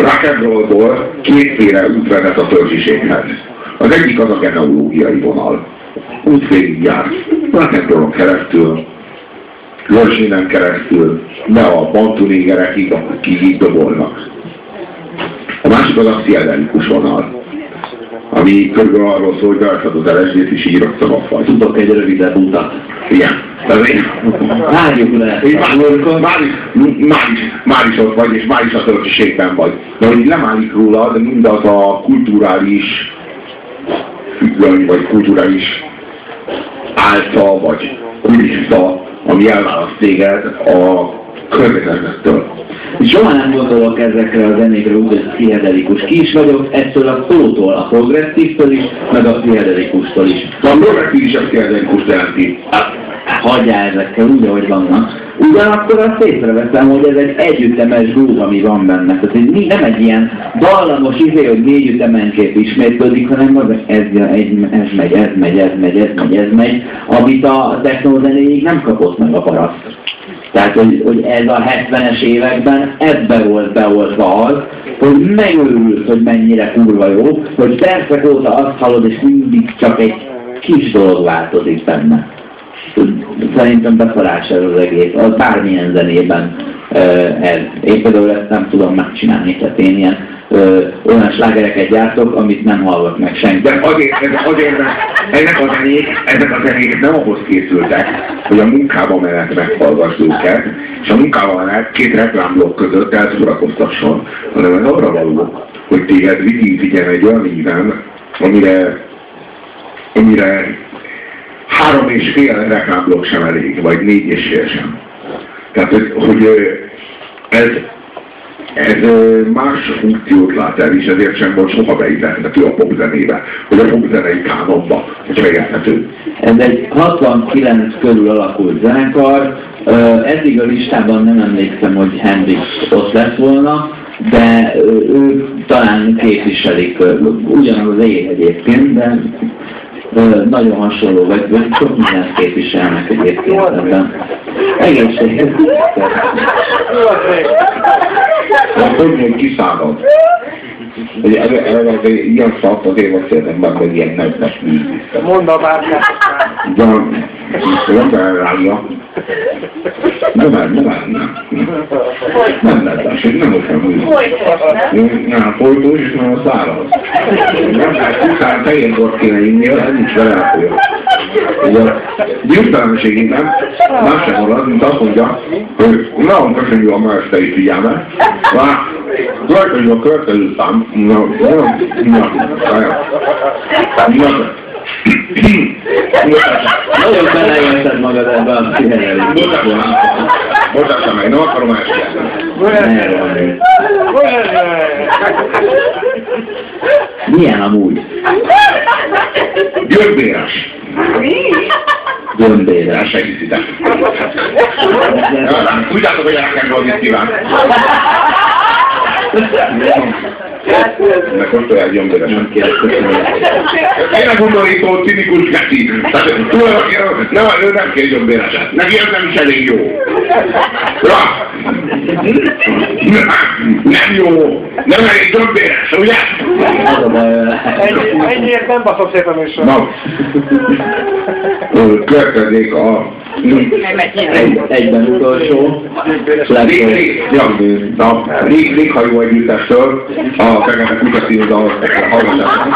rock and rollból kétféle út vezet a törzsiséghez. Az egyik az a genealógiai vonal. Út végig jár. Rock and rollon keresztül, Georginen keresztül, ne a bantunégerekig, akik így dobolnak. A másik az a pszichedelikus vonal, ami körülbelül arról szól, hogy beadhatod az LSD-t és így rögtön a faj. Tudok egy rövidebb utat. Igen. Várjuk le. Már, már, már, is, már is ott vagy, és már is a törökségben vagy. De hogy lemálik rólad mindaz a kulturális függöny, vagy kulturális álca, vagy kulissza, ami elválaszt téged a környezetettől. Soha nem gondolok ezekre a zenékre úgy, hogy pszichedelikus. Ki is vagyok ettől a szótól, a progresszívtől is, meg a pszichedelikustól is. De a progresszív is a pszichedelikus jelenti. Hagyjál ezekkel úgy, ahogy vannak. Ugyanakkor azt észreveszem, hogy ez egy együttemes groove, ami van benne. Tehát ez nem egy ilyen dallamos izé, hogy négy ütemenként ismétlődik, hanem az ez, ez megy, ez megy, ez megy, ez megy, ez megy, amit a technózenéig nem kapott meg a paraszt. Tehát, hogy, hogy ez a 70-es években ebbe volt beoltva az, hogy megőrülsz, hogy mennyire kurva jó, hogy percek óta azt hallod, és mindig csak egy kis dolog változik benne. Szerintem befarás ez az egész, az bármilyen zenében ez. Én például ezt nem tudom megcsinálni, tehát én ilyen ö, olyan slágereket gyártok, amit nem hallgat meg senki. De azért, ez, azért ennek a zenék, ezek a zenék nem ahhoz készültek, hogy a munkába menet meghallgass őket, és a munkába menet két reklámblokk között elszórakoztasson, hanem ez arra való, hogy téged vigyen egy olyan íven, amire, amire három és fél reklámblokk sem elég, vagy négy és fél sem. Tehát, hogy, hogy ez, ez más funkciót lát el, és ezért sem volt soha beilleszthető a popzenébe, hogy a popzenei kánonba, hogy megérthető. Ez egy 69 körül alakult zenekar, eddig a listában nem emlékszem, hogy Hendrix ott lett volna, de ők talán képviselik ugyanaz az ég egyébként, de nagyon hasonló, vagy, vagy sok mindent képviselnek egyébként ebben. Egészséges. Hogy még kiszállod? Hogy az ilyen szart azért beszélnek meg, hogy ilyen lesz művészet. Mondd a bárkát. De nem kell rája. Nem, nem, nem, nem. Lehet, nem olyan művészet. Nem, folytós, és nem a száraz. Nem fehér bort kéne inni, ez nincs vele elfolyó. Ugye, gyűjtelenségében más sem marad, mint azt mondja, hogy nagyon köszönjük a mesteri figyelmet. Rajta a következő szám, na, na, na, na, Nagyon beleélted magad ebbe a pszichedelikbe. Mutatom meg, nem akarom elsietni. Milyen amúgy? Gyömbéres. Gömbéres. Segítitek. Tudjátok, hogy elkezdve az kíván. Meg kóstolják gyömbéres. Nem kérek, köszönöm. Én cinikus neki. Tehát tulajdonképpen nem, ő nem kér gyömbéreset. Neki ez nem is elég jó. Ja. Nem jó. Nem elég ugye? A baj vele. Ennyi- Ennyiért nem baszok szépen műsor. Na. Következik a... Egy, egyben utolsó. Réghajó együttestől a Fekete Kutya című dal hallgatásra.